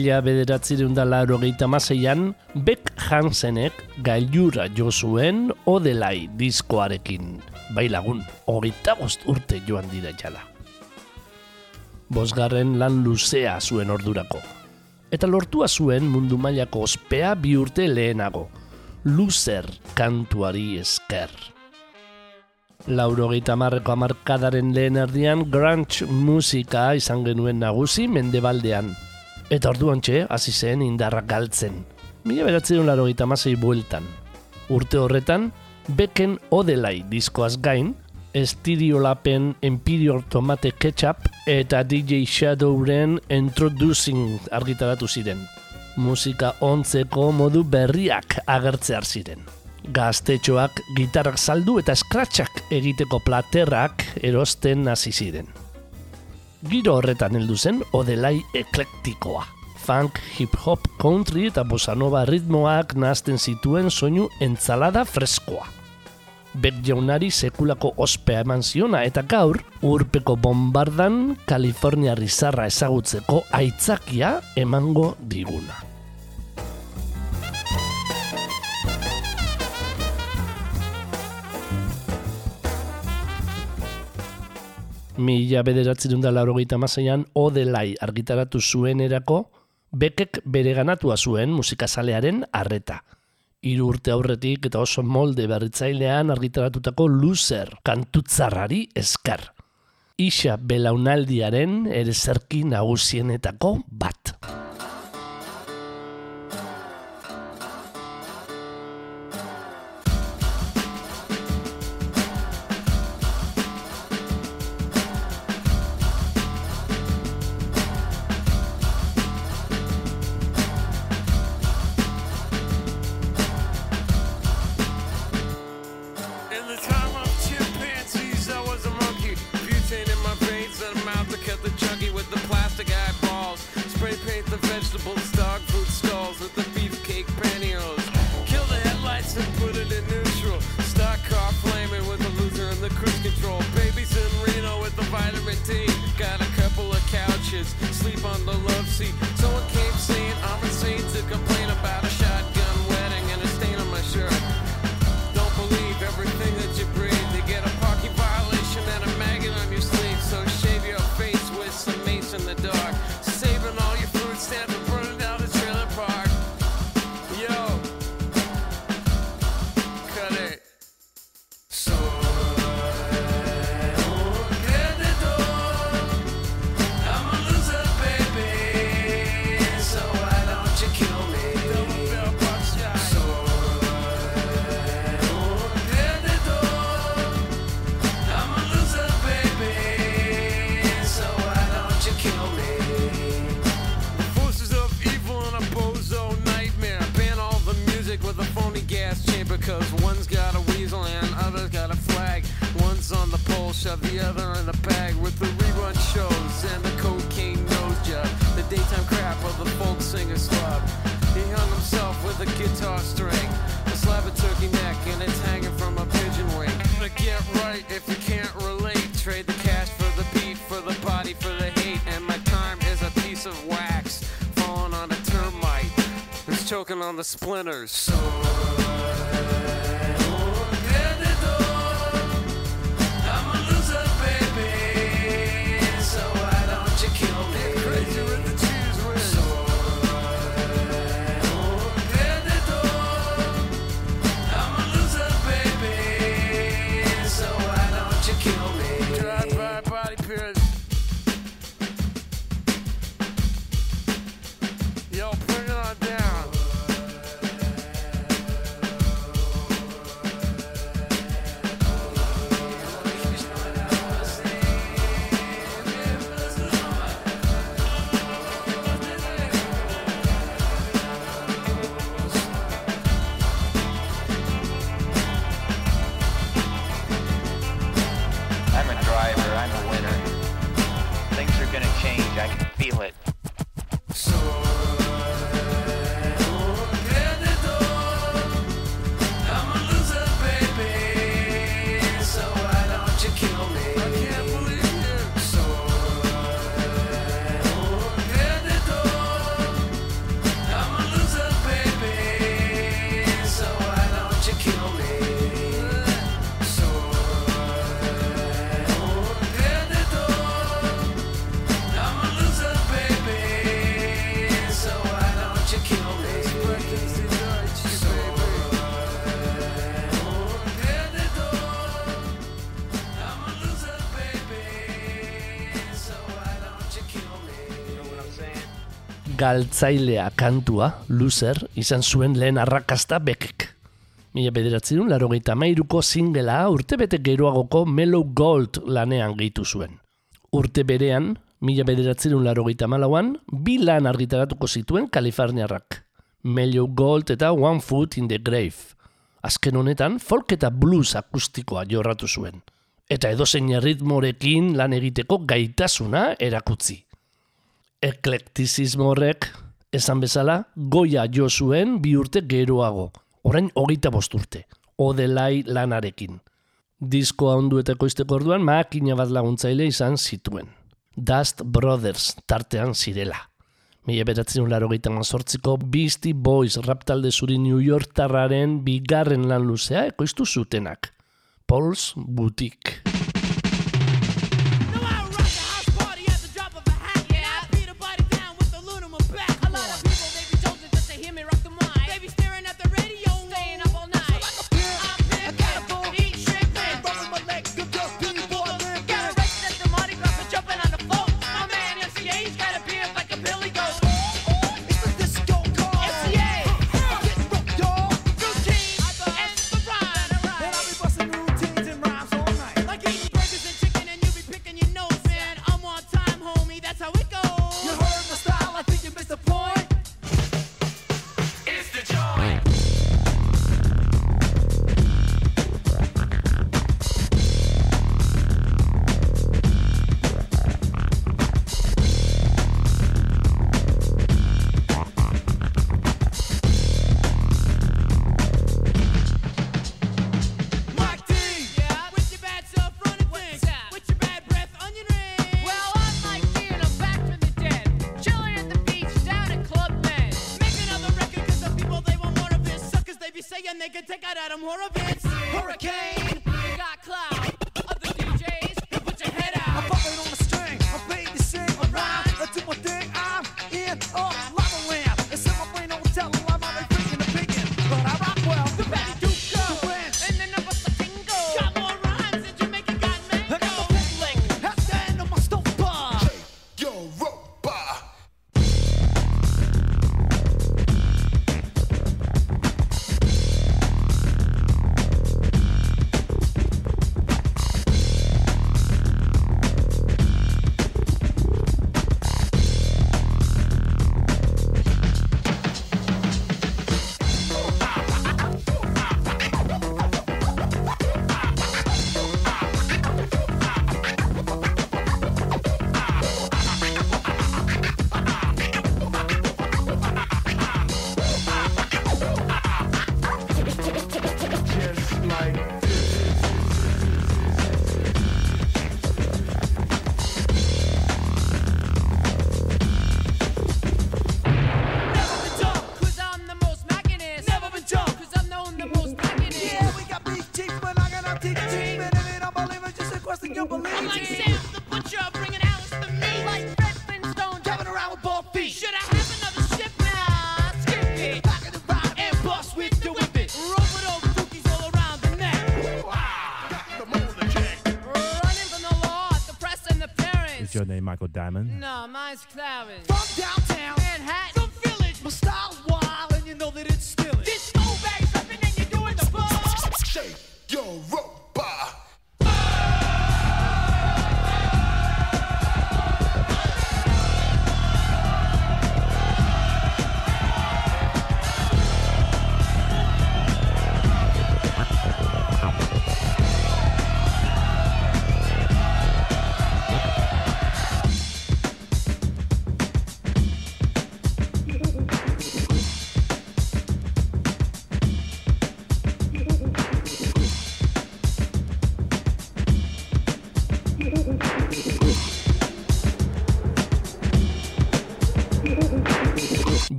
Mila bederatzireun da laro maseian, Beck Hansenek gailura jo zuen Odelai diskoarekin. Bai lagun, hogeita bost urte joan dira jala. Bosgarren lan luzea zuen ordurako. Eta lortua zuen mundu mailako ospea bi urte lehenago. Luzer kantuari esker. Laurogeita marreko amarkadaren lehen erdian grunge musika izan genuen nagusi mendebaldean. Eta orduan txe, hasi zen indarrak galtzen. Mila beratzen laro gita bueltan. Urte horretan, beken odelai diskoaz gain, Estiriolapen Empirior Tomate Ketchup eta DJ Shadowren Introducing argitaratu ziren. Musika ontzeko modu berriak agertzear ziren. Gaztetxoak gitarrak saldu eta skratxak egiteko platerrak erosten hasi ziren. Giro horretan heldu zen odelai eklektikoa. Funk, hip-hop, country eta bossa nova ritmoak nazten zituen soinu entzalada freskoa. Bet jaunari sekulako ospea eman ziona eta gaur, urpeko bombardan Kalifornia rizarra ezagutzeko aitzakia emango diguna. Mila bederatzen da laurogeita mazaian Odelai argitaratu zuen erako, bekek bere ganatua zuen musikazalearen arreta. Hiru urte aurretik eta oso molde berritzailean argitaratutako luzer kantutzarrari eskar. Isa belaunaldiaren ere zerki nagusienetako bat. On the splinters. So galtzailea kantua, Loser, izan zuen lehen arrakasta bekek. Mila bederatzerun, laro gehieta mairuko zingela urtebete geroagoko Mellow Gold lanean gehitu zuen. Urte berean, mila bederatzerun laro gehieta malauan, bi lan argitaratuko zituen Kaliforniarrak. Mellow Gold eta One Foot in the Grave. Azken honetan, folk eta blues akustikoa jorratu zuen. Eta edozein erritmorekin lan egiteko gaitasuna erakutzi eklektizismo horrek, esan bezala, goia jo zuen bi urte geroago, orain hogeita bost urte, odelai lanarekin. Diskoa ondu eta koizteko orduan, makina bat laguntzaile izan zituen. Dust Brothers tartean zirela. Mila beratzen ularo gaitan azortziko Beastie Boys raptalde zuri New York tarraren bigarren lan luzea ekoiztu zutenak. Pauls Boutique.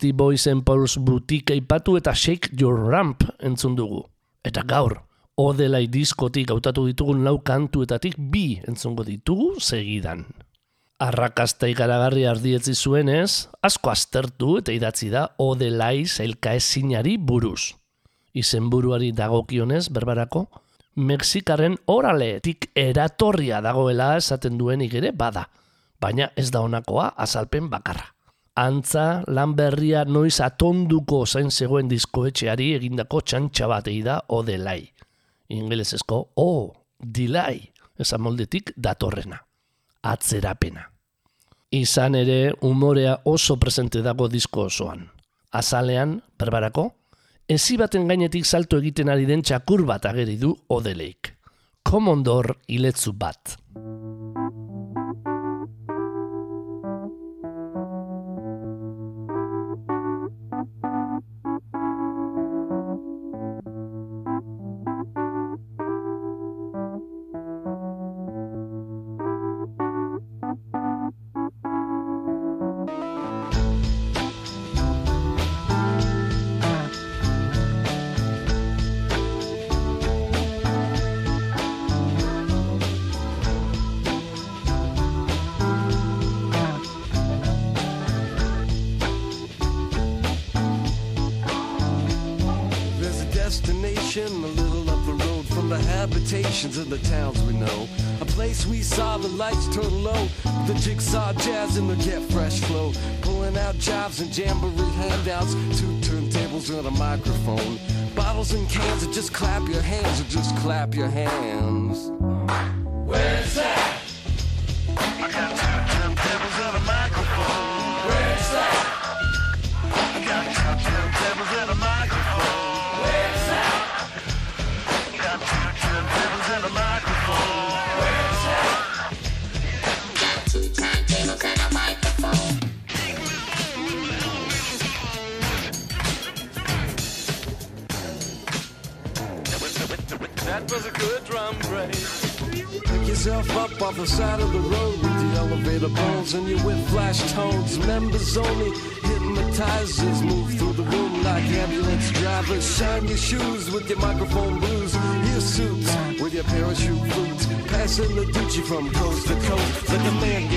Beastie Boys and Paul's Boutique aipatu eta Shake Your Ramp entzun dugu. Eta gaur, Odelai diskotik hautatu ditugun lau kantuetatik bi entzungo ditugu segidan. Arrakasta ikaragarri ardietzi zuenez, asko aztertu eta idatzi da Odelai zailka ezinari buruz. Izenburuari dagokionez berbarako, Mexikaren oraletik eratorria dagoela esaten duenik ere bada, baina ez da honakoa azalpen bakarra. Antza, lan berria noiz atonduko zain zegoen diskoetxeari egindako txantxa batei da Odelai. Ingelesezko O, Delay, esan moldetik datorrena. Atzerapena. Izan ere, umorea oso presente dago disko osoan. Azalean, berbarako, ezi baten gainetik salto egiten ari den txakur bat ageri du Odeleik. Komondor iletzu bat. Habitations of the towns we know. A place we saw the lights turn low, the jigsaw jazz and the get fresh flow. Pulling out jobs and jamboree handouts, two turntables and a microphone. Bottles and cans, or just clap your hands, or just clap your hands. Members only hypnotizers move through the room like ambulance drivers. Shine your shoes with your microphone blues. Your suits with your parachute boots. Passing the Gucci from coast to coast like a man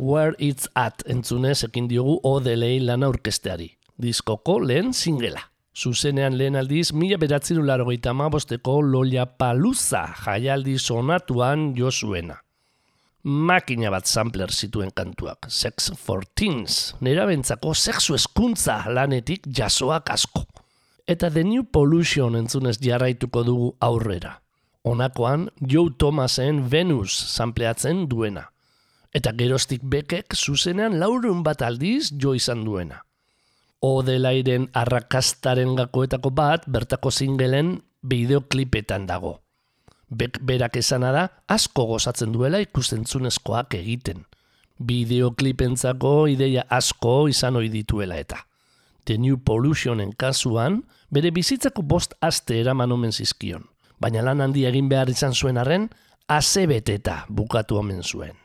Where It's At entzunez ekin diogu odelei lan aurkesteari. Diskoko lehen singela. Zuzenean lehen aldiz, mila beratzen larogeita bosteko Lolla Paluza jaialdi sonatuan jo zuena. Makina bat sampler zituen kantuak, Sex for Teens, nera bentzako sexu eskuntza lanetik jasoak asko. Eta The New Pollution entzunez jarraituko dugu aurrera. Honakoan, Joe Thomasen Venus sampleatzen duena. Eta gerostik bekek zuzenean laurun bat aldiz jo izan duena. Odelairen arrakastaren gakoetako bat bertako singelen bideoklipetan dago. Bek berak esana da asko gozatzen duela ikustentzunezkoak egiten. Bideoklipentzako ideia asko izan ohi dituela eta. The New Pollutionen kasuan, bere bizitzako bost aste eraman omen zizkion. Baina lan handia egin behar izan zuen arren, azebeteta bukatu omen zuen.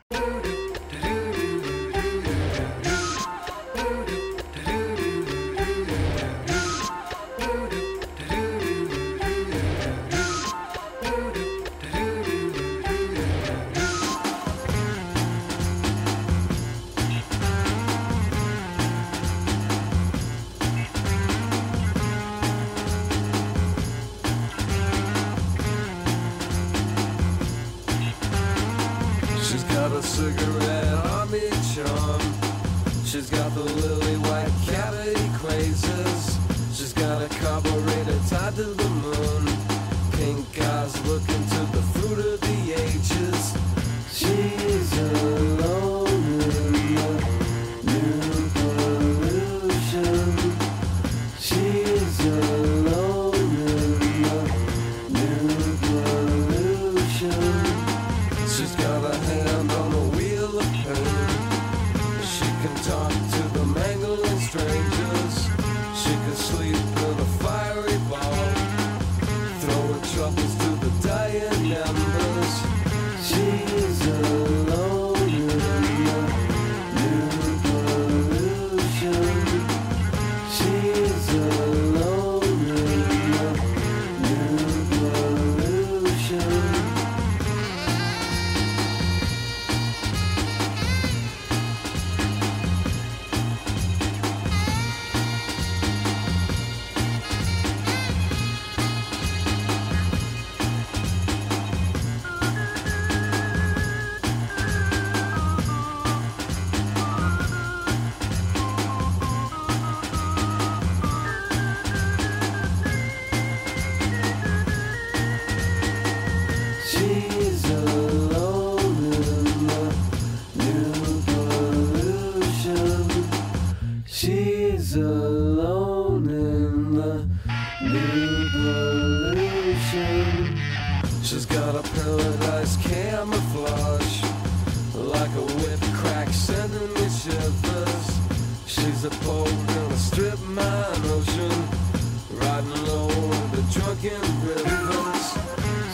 the rivers.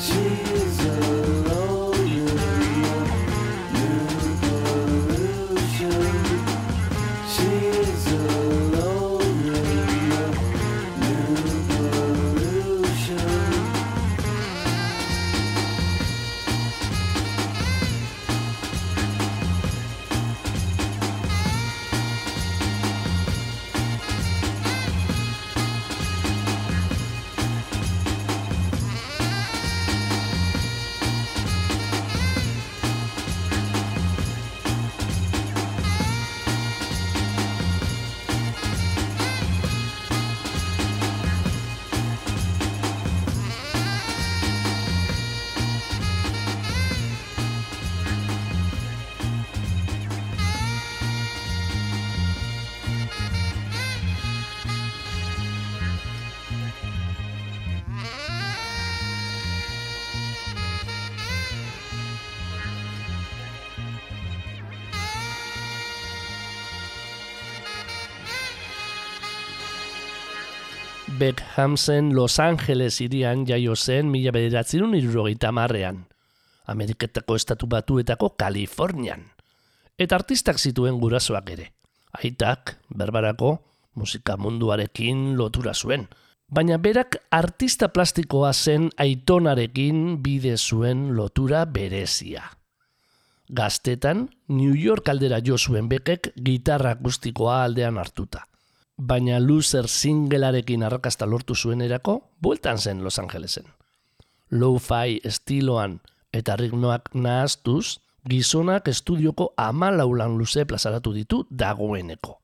She is Beckhamsen Los Angeles irian jaio zen mila bederatzerun irurogeita marrean. Ameriketako estatu batuetako Kalifornian. Eta artistak zituen gurasoak ere. Aitak, berbarako, musika munduarekin lotura zuen. Baina berak artista plastikoa zen aitonarekin bide zuen lotura berezia. Gaztetan, New York aldera jo zuen bekek gitarra akustikoa aldean hartuta. Baina loser singlearekin arrakasta lortu zuenerako, bueltan zen Los Angelesen. Lo-fi estiloan eta ritmoak nahaztuz, gizonak estudioko amalaulan luze plazaratu ditu dagoeneko.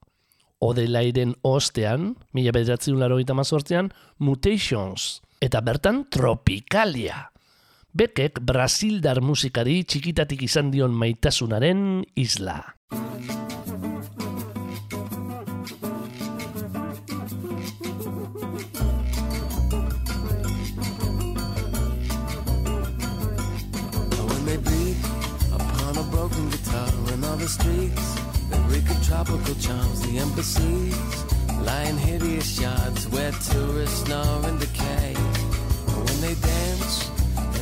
Odelairen ostean, mila bederatzen laro mazortzean, Mutations, eta bertan Tropicalia. Bekek Brasildar musikari txikitatik izan dion maitasunaren isla. The streets, they reek of tropical charms. The embassies in hideous yards where tourists snore and decay. And when they dance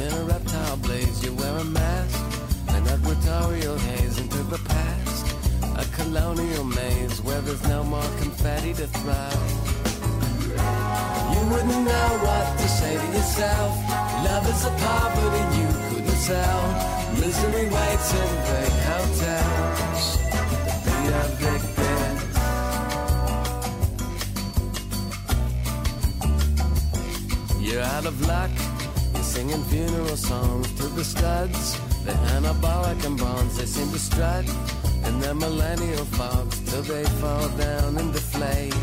in a reptile blaze, you wear a mask, an equatorial haze into the past, a colonial maze where there's no more confetti to throw. You wouldn't know what to say to yourself. Love is a poverty you sell. Misery waits in big hotels be evicted. You're out of luck. You're singing funeral songs to the studs. They're anabolic and bonds. They seem to strut in their millennial fogs till they fall down and deflate.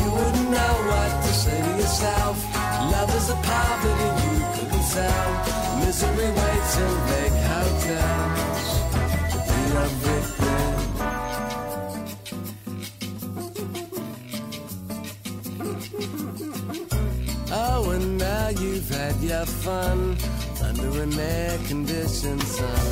You wouldn't know what to say to yourself. Love is a poverty you couldn't. Misery waits in big hotels be evicted. Oh, and now you've had your fun under an air-conditioned sun.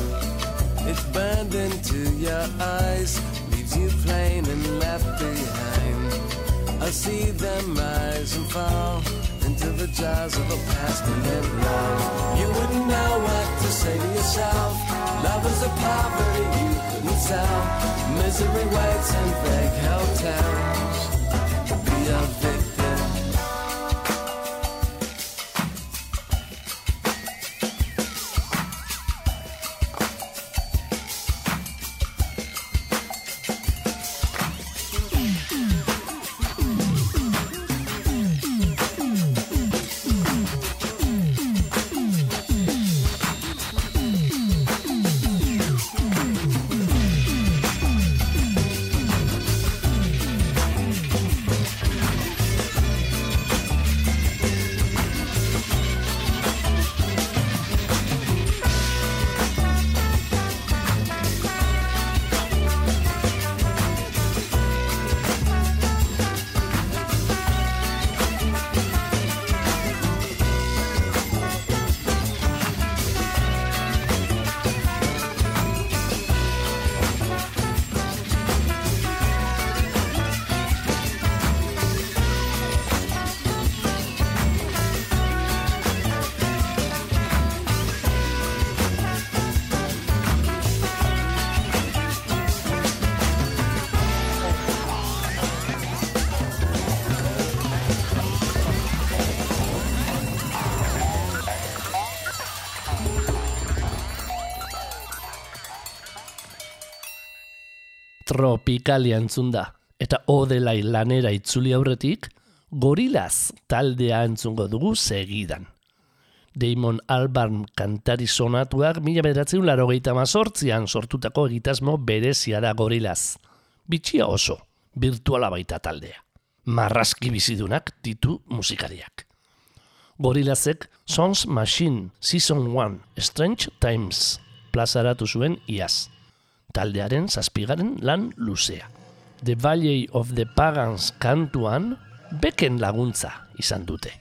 It's burned into your eyes, leaves you plain and left behind. I see them rise and fall into the jaws of a passionate love. You wouldn't know what to say to yourself. Love is a poverty you couldn't sell. Misery waits in big hotels be a victim. Tropikalia entzun da. Eta odelai lanera itzuli aurretik, gorilaz taldea entzungo dugu segidan. Damon Albarn kantari sonatuak mila bederatzeun laro mazortzian sortutako egitasmo berezia da gorilaz. Bitxia oso, virtuala baita taldea. Marraski bizidunak ditu musikariak. Gorilazek Sons Machine Season 1 Strange Times plazaratu zuen iaz. Taldearen zazpigaren lan luzea. The Valley of the Pagans kantuan beken laguntza izan dute.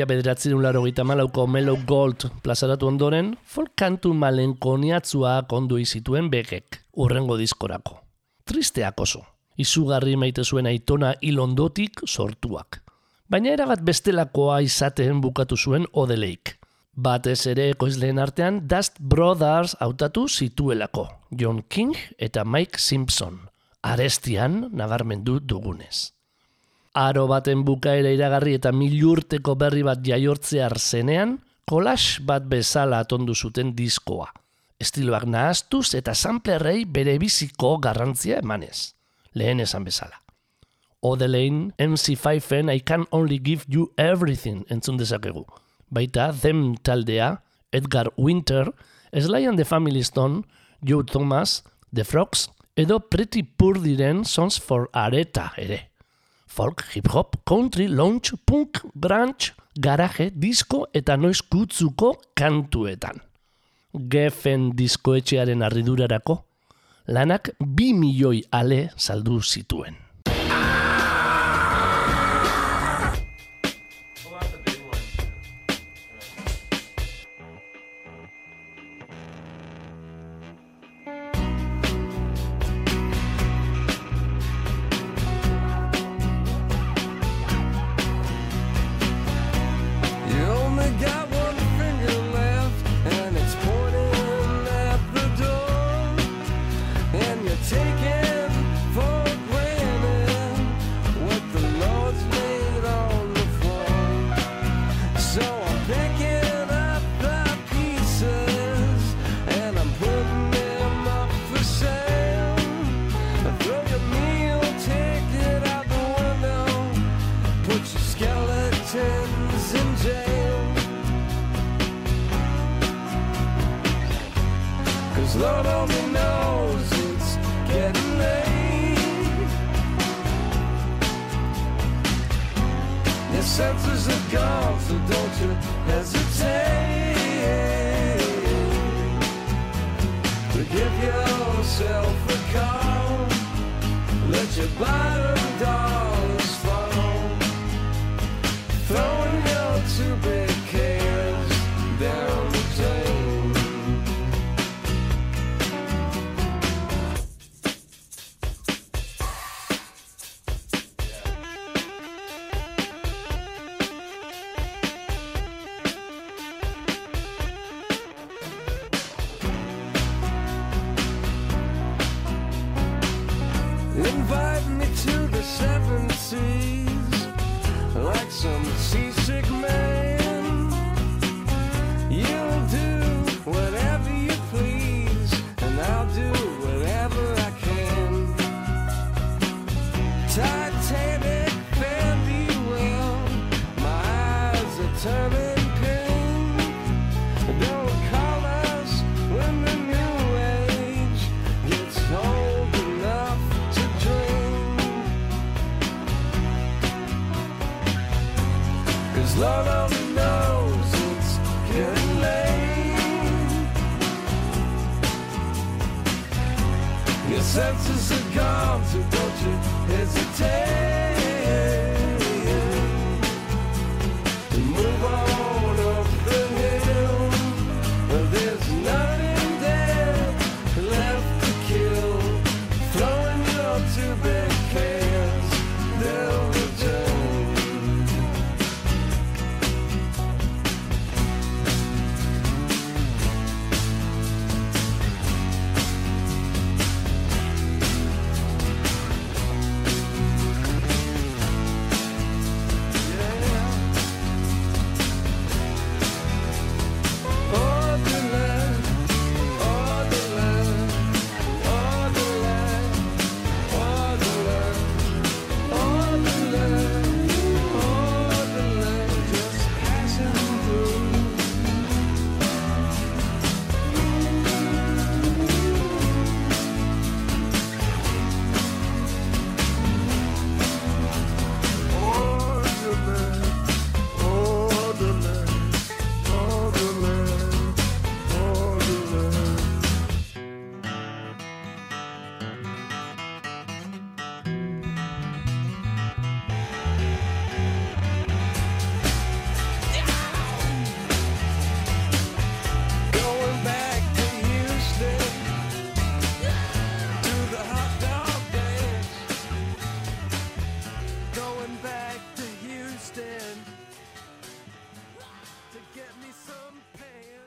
mila bederatzen laro gita malauko Mellow Gold plazaratu ondoren, folk kantu malen koniatzua kondui zituen begek, urrengo diskorako. Tristeak oso, izugarri maite zuen aitona ilondotik sortuak. Baina erabat bestelakoa izaten bukatu zuen odeleik. Batez ere ekoizleen artean Dust Brothers hautatu zituelako, John King eta Mike Simpson, arestian nabarmendu dugunez. Aro baten bukaera iragarri eta milurteko berri bat jaiortzear zenean, kolas bat bezala atondu zuten diskoa. Estiloak nahaztuz eta samplerrei bere biziko garrantzia emanez. Lehen esan bezala. Odelein, MC5-en I Can Only Give You Everything entzun dezakegu. Baita, Them Taldea, Edgar Winter, Sly and the Family Stone, Joe Thomas, The Frogs, edo Pretty Poor Diren Sons for Areta ere folk, hip-hop, country, lounge, punk, branch, garaje, disco eta noiz kutzuko kantuetan. Geffen diskoetxearen arridurarako, lanak bi milioi ale saldu zituen.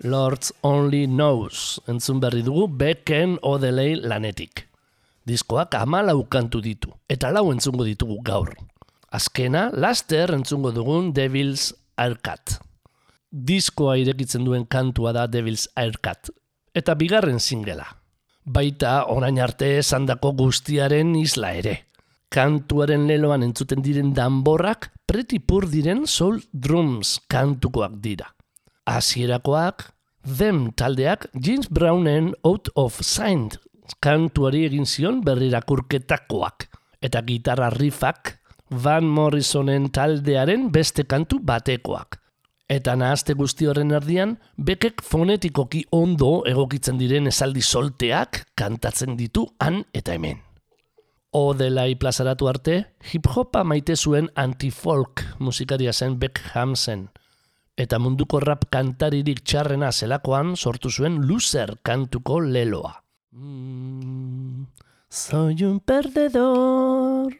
Lords Only Knows, entzun berri dugu Becken Odelei lanetik. Diskoak amalau kantu ditu, eta lau entzungo ditugu gaur. Azkena, laster entzungo dugun Devil's Aircut. Diskoa irekitzen duen kantua da Devil's Aircut, eta bigarren singela. Baita orain arte esandako guztiaren isla ere. Kantuaren leloan entzuten diren danborrak pretty pur diren soul drums kantukoak dira. Hasierakoak, Them taldeak James Brownen Out of Sight kantuari egin zion berrirakurketakoak. Eta gitarra riffak Van Morrisonen taldearen beste kantu batekoak. Eta nahazte guzti horren erdian, bekek fonetikoki ondo egokitzen diren esaldi solteak kantatzen ditu han eta hemen. Odelai plazaratu arte, hip-hopa maite zuen anti-folk musikaria zen Beck Hamsen. Eta munduko rap kantaririk txarrena zelakoan sortu zuen loser kantuko leloa. Mm, soy un perdedor,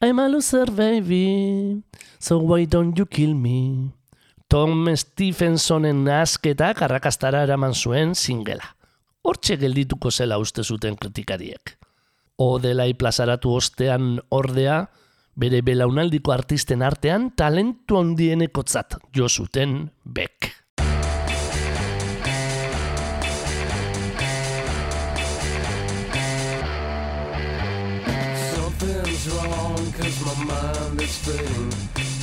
I'm a loser baby, so why don't you kill me? Tom Stephensonen asketak arrakastara eraman zuen singela. Hortxe geldituko zela uste zuten kritikariek. Odelai plazaratu ostean ordea, bere belaunaldiko artisten artean talentu handienekotzat jo zuten Beck. Something's wrong cause my mind is fading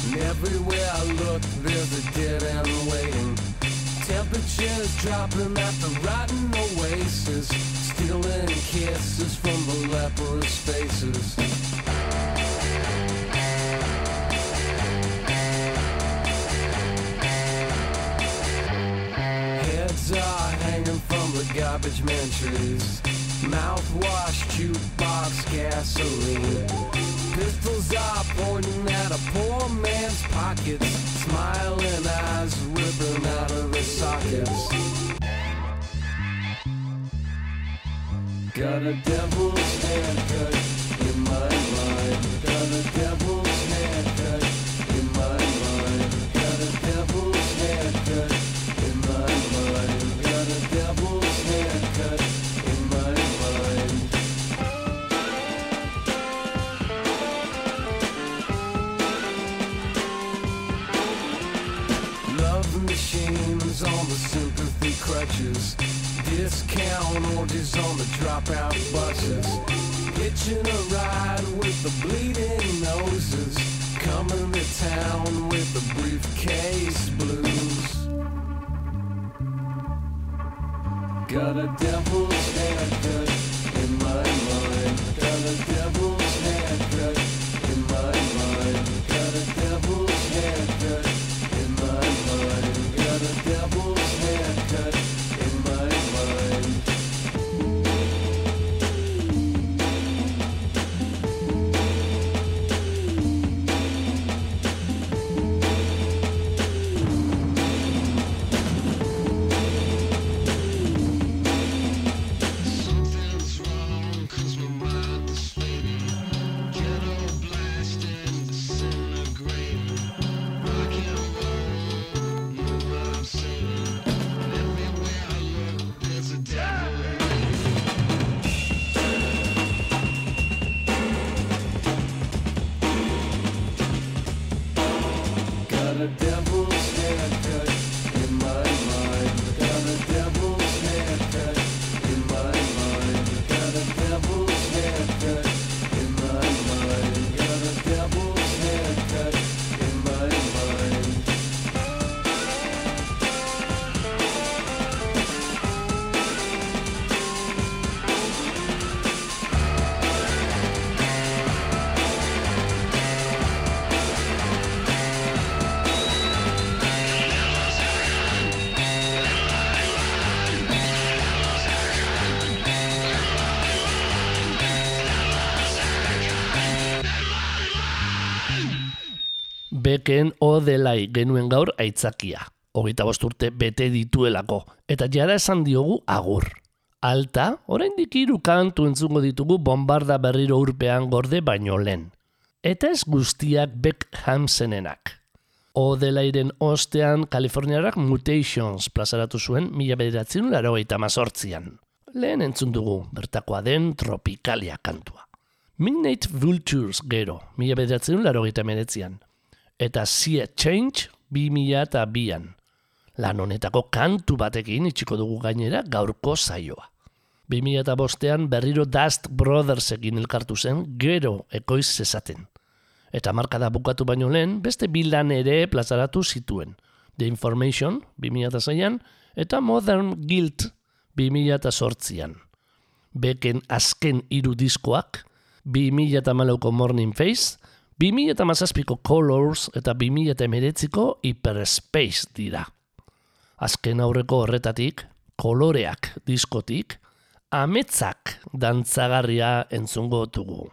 And everywhere I look there's a dead end waiting. Temperatures dropping at the rotten oasis. Stealing kisses from the leprous faces Are hanging from the garbage man trees. Mouthwash, jukebox, gasoline. Pistols are pointing at a poor man's pockets. Smiling eyes ripping out of their sockets. Got a devil's haircut in my mind. Got a devil's the sympathy crutches. Discount orgies on the dropout buses. Hitching a ride with the bleeding noses. Coming to town with the briefcase blues. Got a devil's haircut in my mind. Beken odelai genuen gaur aitzakia. Hogeita bost urte bete dituelako. Eta jara esan diogu agur. Alta, oraindik hiru kantu entzungo ditugu bombarda berriro urpean gorde baino lehen. Eta ez guztiak Beck Hansenenak. Odelairen ostean Kaliforniarak Mutations plazaratu zuen mila bederatzen laro mazortzian. Lehen entzun dugu, bertakoa den Tropikalia kantua. Midnight Vultures gero, mila bederatzen laro meretzian. Eta Sea Change bi mila eta bian. Lan honetako kantu batekin itxiko dugu gainera gaurko saioa. 2005 bostean berriro Dust Brothersekin elkartu zen gero ekoiz zezaten. Eta markada bukatu baino lehen, beste bilan ere plazaratu zituen. The Information, 2006an, eta Modern Guild, 2008an. Beken azken hiru diskoak, 2008ko Morning Face, 2008ko Colors eta 2008ko Hyperspace dira. Azken aurreko horretatik, koloreak diskotik, ametzak dantzagarria entzungo dugu.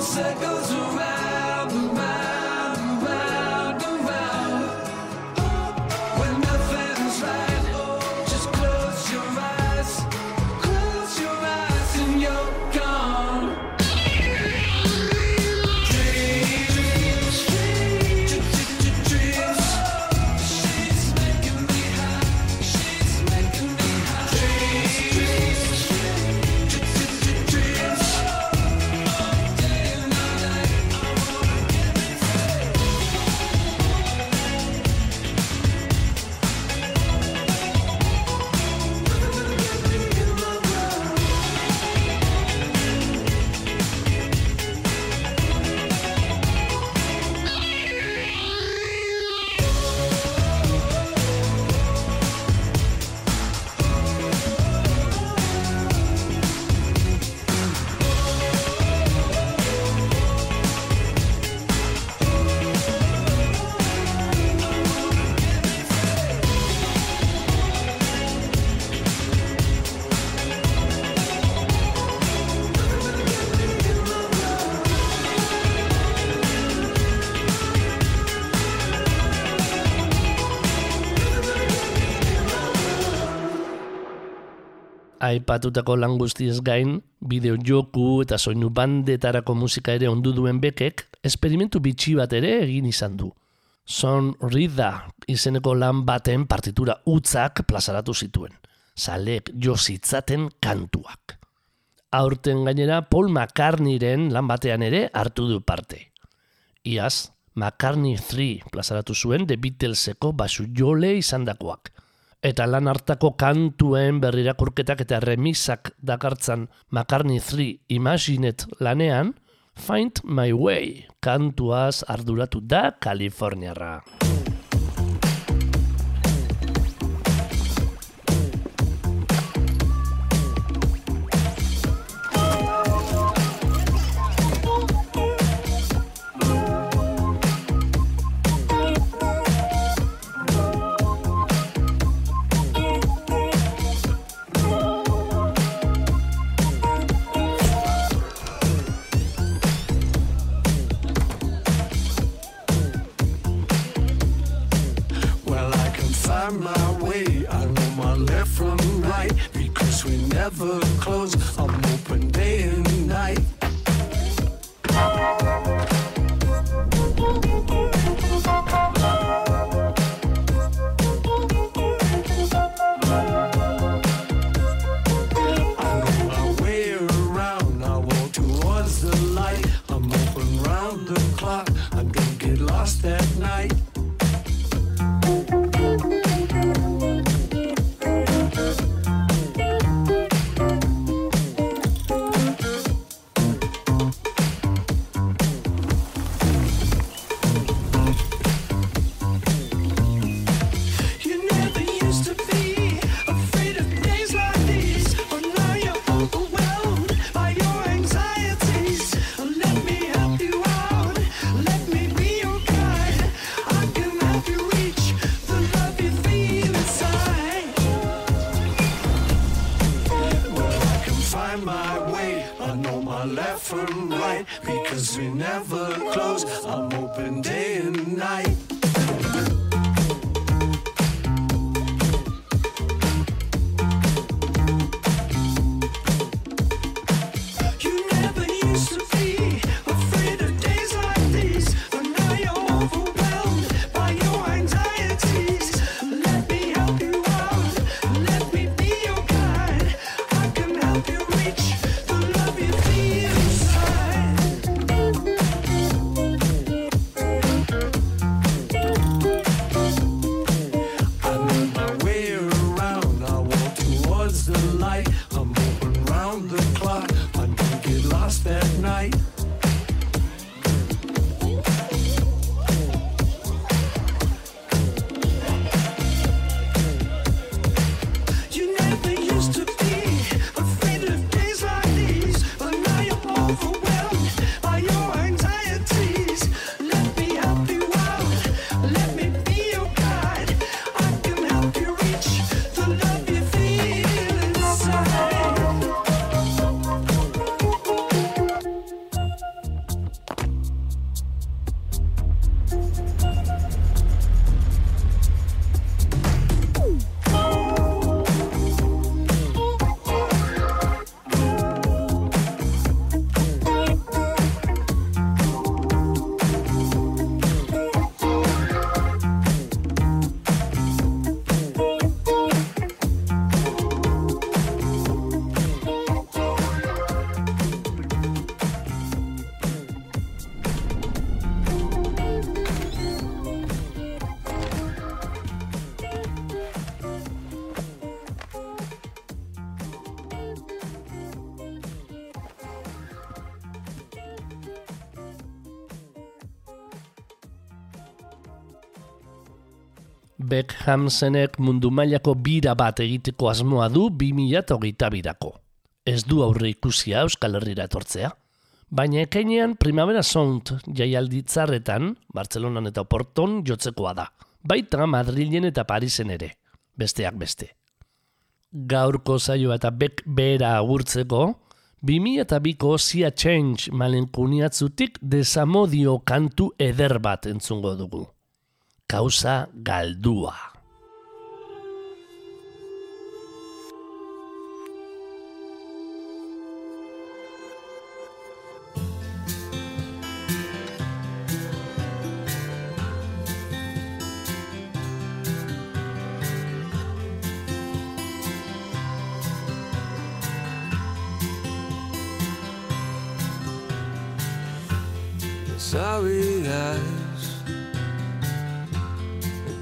Circles around, Aipatutako lan guztiez gain, bideo joku eta soinu bandetarako musika ere ondu duen bekek, esperimentu bitxi bat ere egin izan du. Son Rida izeneko lan baten partitura utzak plazaratu zituen. Zalek jo zitzaten kantuak. Aurten gainera Paul McCartneyren lan batean ere hartu du parte. Iaz, McCartney 3 plazaratu zuen The Beatleseko basu jole izandakoak. Eta lan hartako kantuen berrirakurketak eta remisak dakartzan McCartney 3 Imagine It lanean, Find My Way kantuaz arduratu da Kaliforniarra. Never close. Beckhamsenek mundu mailako bira bat egiteko asmoa du 2008 birako. Ez du aurre ikusia Euskal Herrira etortzea. Baina ekainean Primavera Sound jaialditzarretan, Bartzelonan eta Porton jotzekoa da. Baita Madrilen eta Parisen ere, besteak beste. Gaurko zaioa eta Beck bera agurtzeko, 2002ko Sia Change malenkuniatzutik desamodio kantu eder bat entzungo dugu. kausa galdua. Sorry,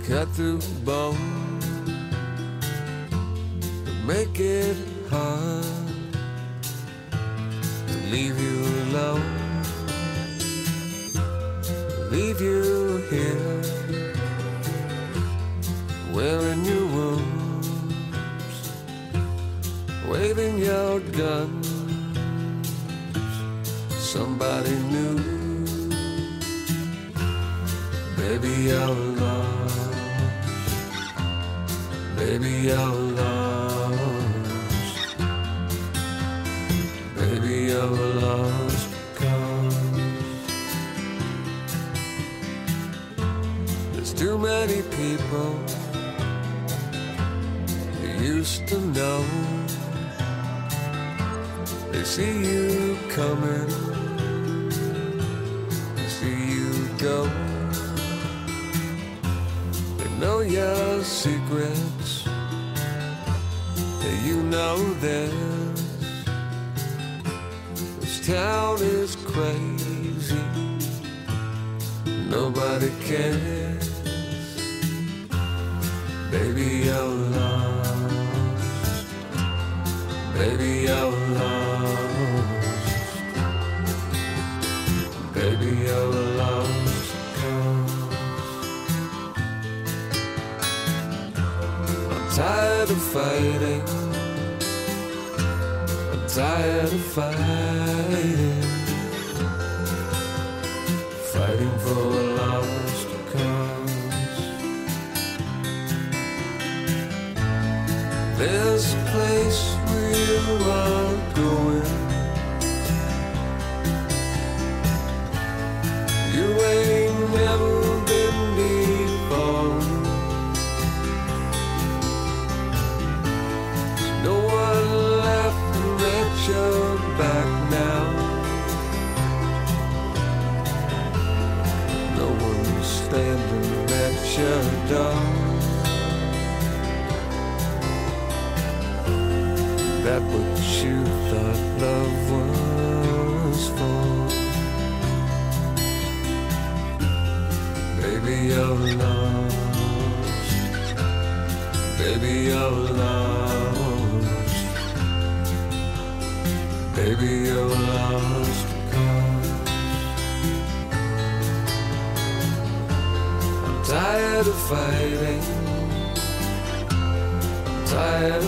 cut through bone that make it hard to leave you alone, leave you here, wearing your wounds, waving your gun. Somebody new, baby, you're baby, you're lost, baby, you're lost. Cause there's too many people you used to know. They see you coming, they see you go. They know your you know theirs. This town is crazy, nobody cares. Baby, you're lost. Baby, you're lost. Baby, you're lost. I'm tired of fighting. I'm tired of fighting. Fighting for Baby, you're lost. Cause I'm tired of fighting. Tired